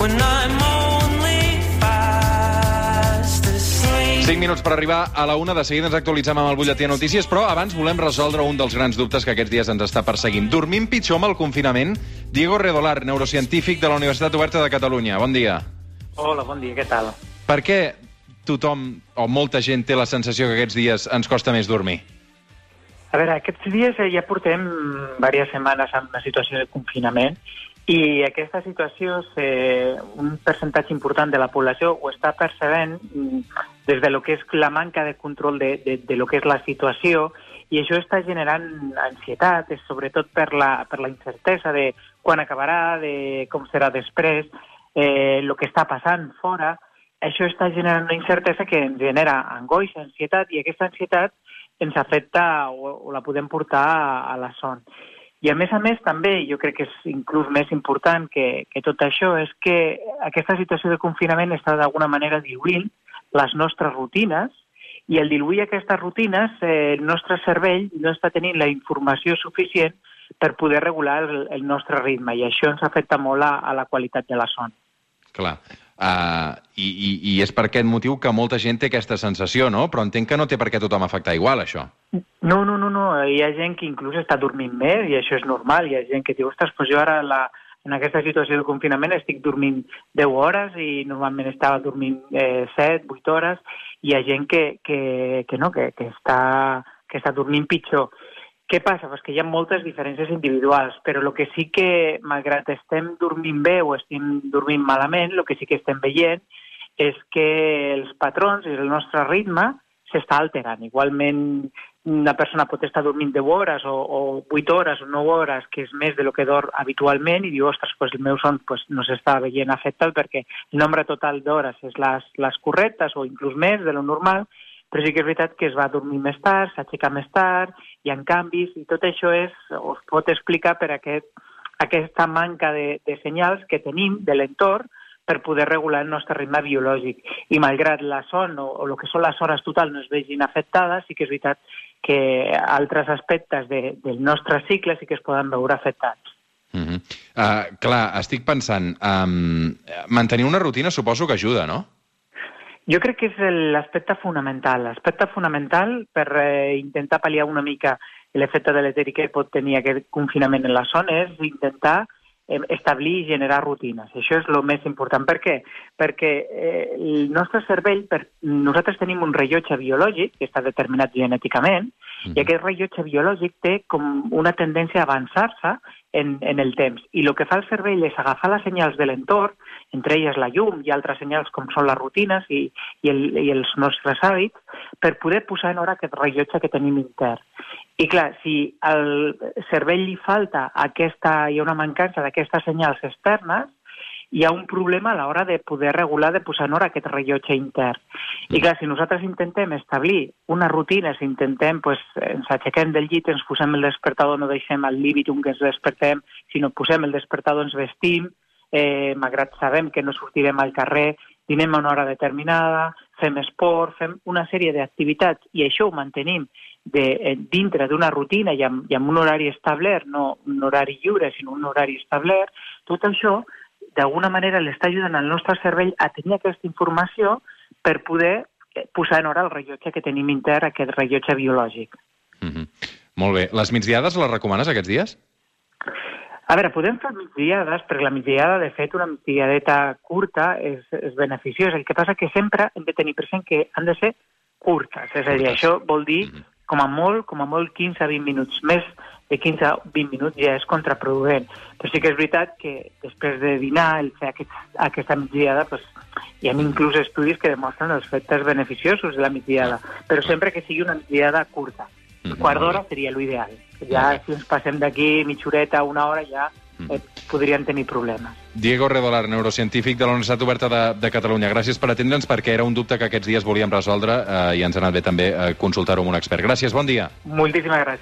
5 minuts per arribar a la una. De seguida ens actualitzem amb el butlletí de notícies, però abans volem resoldre un dels grans dubtes que aquests dies ens està perseguint. Dormim pitjor amb el confinament? Diego Redolar, neurocientífic de la Universitat Oberta de Catalunya. Bon dia. Hola, bon dia, què tal? Per què tothom o molta gent té la sensació que aquests dies ens costa més dormir? A veure, aquests dies ja portem diverses setmanes amb una situació de confinament i aquesta situació, eh, un percentatge important de la població ho està percebent mm, des de lo que és la manca de control de, de, de lo que és la situació i això està generant ansietat, sobretot per la, per la incertesa de quan acabarà, de com serà després, eh, el que està passant fora. Això està generant una incertesa que ens genera angoixa, ansietat, i aquesta ansietat ens afecta o, o la podem portar a, a la son. I a més a més també, jo crec que és inclús més important que, que tot això, és que aquesta situació de confinament està d'alguna manera diluint les nostres rutines i el diluir aquestes rutines eh, el nostre cervell no està tenint la informació suficient per poder regular el, el nostre ritme i això ens afecta molt a, a la qualitat de la son. Clar. Uh, i, i, I és per aquest motiu que molta gent té aquesta sensació, no? Però entenc que no té per què tothom afectar igual, això. No, no, no, no. Hi ha gent que inclús està dormint més i això és normal. Hi ha gent que diu, ostres, doncs jo ara la, en aquesta situació de confinament estic dormint 10 hores i normalment estava dormint eh, 7, 8 hores. Hi ha gent que, que, que no, que, que, està, que està dormint pitjor. Què passa? Pues que hi ha moltes diferències individuals, però el que sí que, malgrat estem dormint bé o estem dormint malament, el que sí que estem veient és que els patrons i el nostre ritme s'està alterant. Igualment, una persona pot estar dormint 10 hores o, o 8 hores o 9 hores, que és més de lo que dor habitualment, i diu, ostres, pues el meu son pues, no s'està veient afectat perquè el nombre total d'hores és les, les correctes o inclús més de lo normal, però sí que és veritat que es va dormir més tard, s'aixeca més tard, hi ha canvis, i tot això és, us pot explicar per aquest, aquesta manca de, de senyals que tenim de l'entorn per poder regular el nostre ritme biològic. I malgrat la son o, o el que són les hores total no es vegin afectades, sí que és veritat que altres aspectes de, del nostre cicle sí que es poden veure afectats. Uh -huh. uh, clar, estic pensant, um, mantenir una rutina suposo que ajuda, no? Jo crec que és l'aspecte fonamental. L'aspecte fonamental per eh, intentar pal·liar una mica l'efecte deleteri que pot tenir aquest confinament en la zona és intentar eh, establir i generar rutines. Això és el més important. Per què? Perquè eh, el nostre cervell, per, nosaltres tenim un rellotge biològic que està determinat genèticament, mm. i aquest rellotge biològic té com una tendència a avançar-se en, en el temps. I el que fa el cervell és agafar les senyals de l'entorn, entre elles la llum i altres senyals com són les rutines i, i, el, i els nostres hàbits, per poder posar en hora aquest rellotge que tenim intern. I clar, si al cervell li falta aquesta, hi ha una mancança d'aquestes senyals externes, hi ha un problema a l'hora de poder regular, de posar en hora aquest rellotge intern. I clar, si nosaltres intentem establir una rutina, si intentem, pues, ens aixequem del llit, ens posem el despertador, no deixem al límit un que ens despertem, sinó posem el despertador, ens vestim, eh, malgrat sabem que no sortirem al carrer, dinem a una hora determinada, fem esport, fem una sèrie d'activitats i això ho mantenim de, eh, dintre d'una rutina i amb, i amb un horari establert, no un horari lliure, sinó un horari establert, tot això d'alguna manera l'està ajudant al nostre cervell a tenir aquesta informació per poder eh, posar en hora el rellotge que tenim intern, aquest rellotge biològic. Mm -hmm. Molt bé. Les migdiades les recomanes aquests dies? A veure, podem fer migdiades, perquè la migdiada, de fet, una migdiadeta curta és, és beneficiosa. El que passa que sempre hem de tenir present que han de ser curtes. És a dir, això vol dir, mm -hmm. com a molt, com a molt 15-20 minuts. Més de 15 a 20 minuts ja és contraproduent. Però sí que és veritat que després de dinar, el fer aquest, aquesta migdiada, pues, hi ha inclús estudis que demostren els efectes beneficiosos de la migdiada, però sempre que sigui una migdiada curta. Un quart d'hora seria l'ideal. Ja si ens passem d'aquí mitja horeta, una hora, ja eh, podrien tenir problemes. Diego Redolar, neurocientífic de la Universitat Oberta de, de Catalunya. Gràcies per atendre'ns, perquè era un dubte que aquests dies volíem resoldre eh, i ens ha anat bé també eh, consultar-ho amb un expert. Gràcies, bon dia. Moltíssimes gràcies.